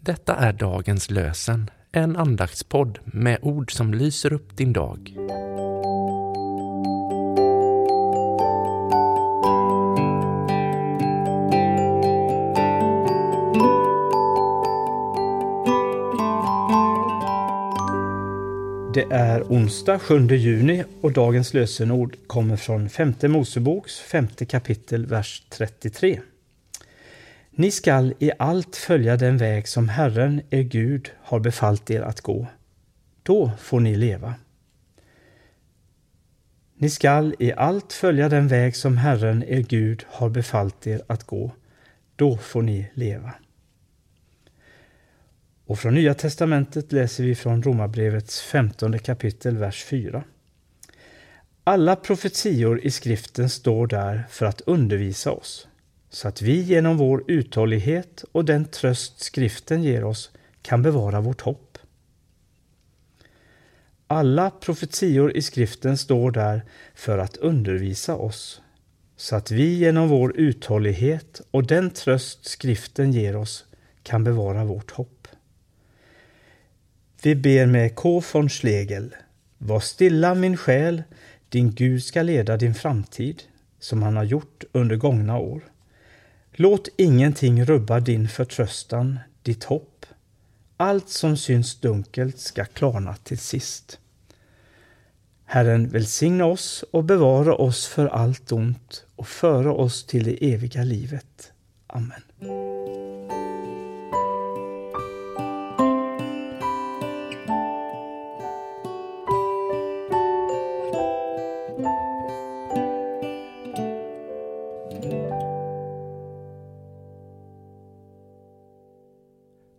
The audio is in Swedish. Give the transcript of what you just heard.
Detta är dagens lösen, en andaktspodd med ord som lyser upp din dag. Det är onsdag 7 juni och dagens lösenord kommer från femte Moseboks femte kapitel, vers 33. Ni skall i allt följa den väg som Herren, er Gud, har befallt er att gå. Då får ni leva. Ni skall i allt följa den väg som Herren, er Gud, har befallt er att gå. Då får ni leva. Och från Nya testamentet läser vi från Romarbrevets femtonde kapitel, vers 4. Alla profetior i skriften står där för att undervisa oss, så att vi genom vår uthållighet och den tröst skriften ger oss kan bevara vårt hopp. Alla profetior i skriften står där för att undervisa oss, så att vi genom vår uthållighet och den tröst skriften ger oss kan bevara vårt hopp. Vi ber med K von Schlegel. Var stilla min själ, din Gud ska leda din framtid, som han har gjort under gångna år. Låt ingenting rubba din förtröstan, ditt hopp. Allt som syns dunkelt ska klarna till sist. Herren välsigna oss och bevara oss för allt ont och föra oss till det eviga livet. Amen.